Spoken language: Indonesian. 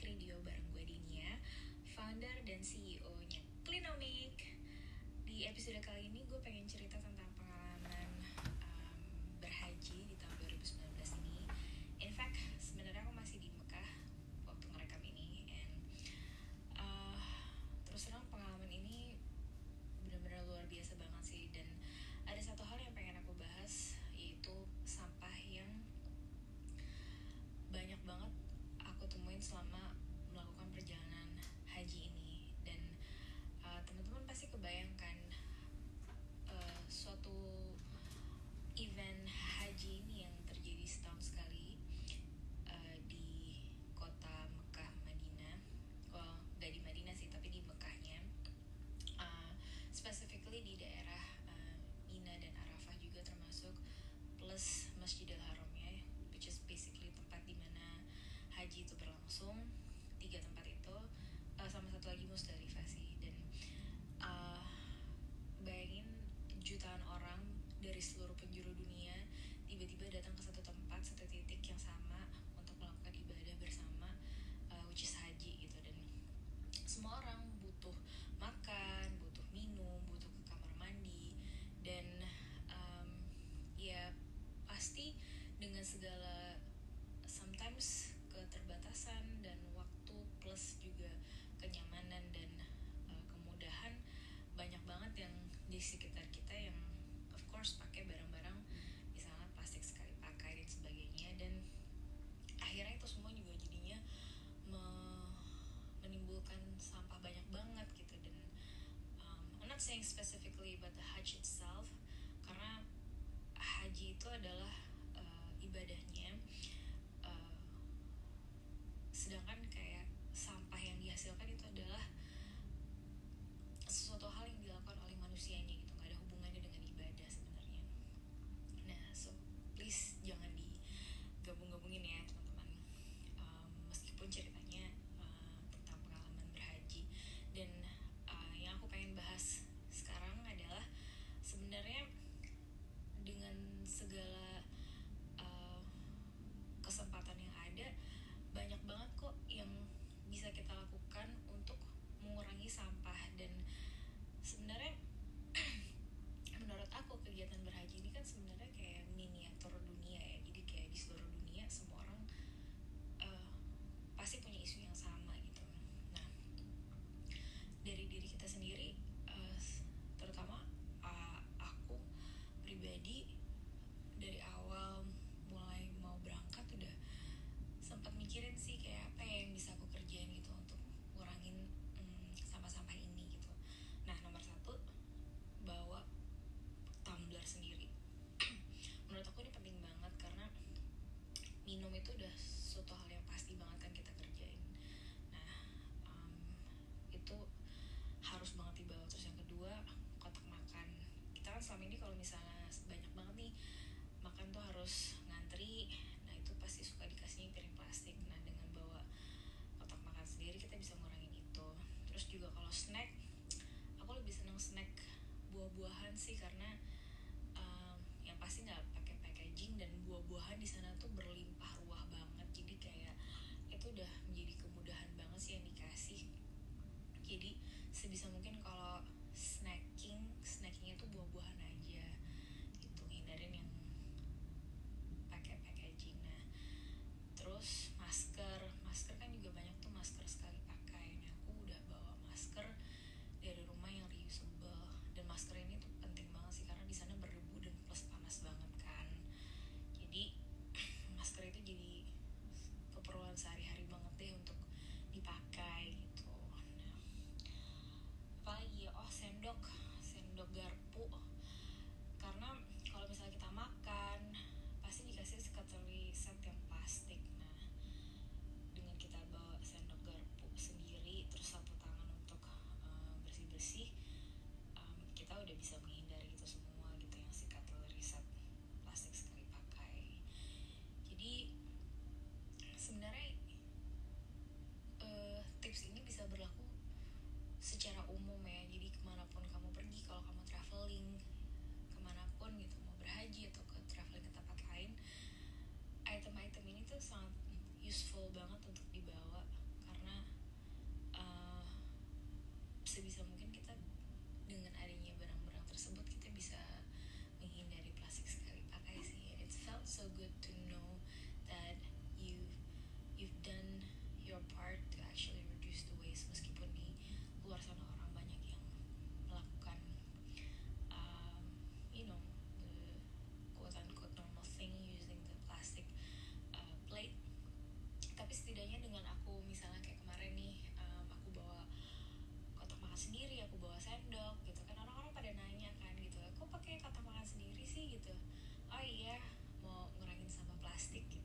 Klinomik Radio bareng gue Dinia, founder dan CEO-nya Clinomic. Di episode kali ini gue pengen cerita tentang penjuru dunia tiba-tiba datang ke satu tempat satu titik yang sama untuk melakukan ibadah bersama uh, which is haji gitu. Dan semua orang butuh makan butuh minum butuh ke kamar mandi. Dan um, ya pasti dengan segala sometimes keterbatasan dan waktu plus juga kenyamanan dan uh, kemudahan banyak banget yang di sekitar kita yang course pakai barang-barang misalnya plastik sekali pakai dan sebagainya dan akhirnya itu semua juga jadinya me menimbulkan sampah banyak banget gitu dan um, I'm not saying specifically about the Hajj itself karena haji itu adalah uh, ibadahnya uh, sedangkan kayak sampah yang dihasilkan itu adalah terus ngantri nah itu pasti suka dikasihnya piring plastik. Nah dengan bawa kotak makan sendiri kita bisa ngurangin itu. Terus juga kalau snack aku lebih seneng snack buah-buahan sih karena um, yang pasti nggak pakai packaging dan buah-buahan di sana tuh berlimpah sampah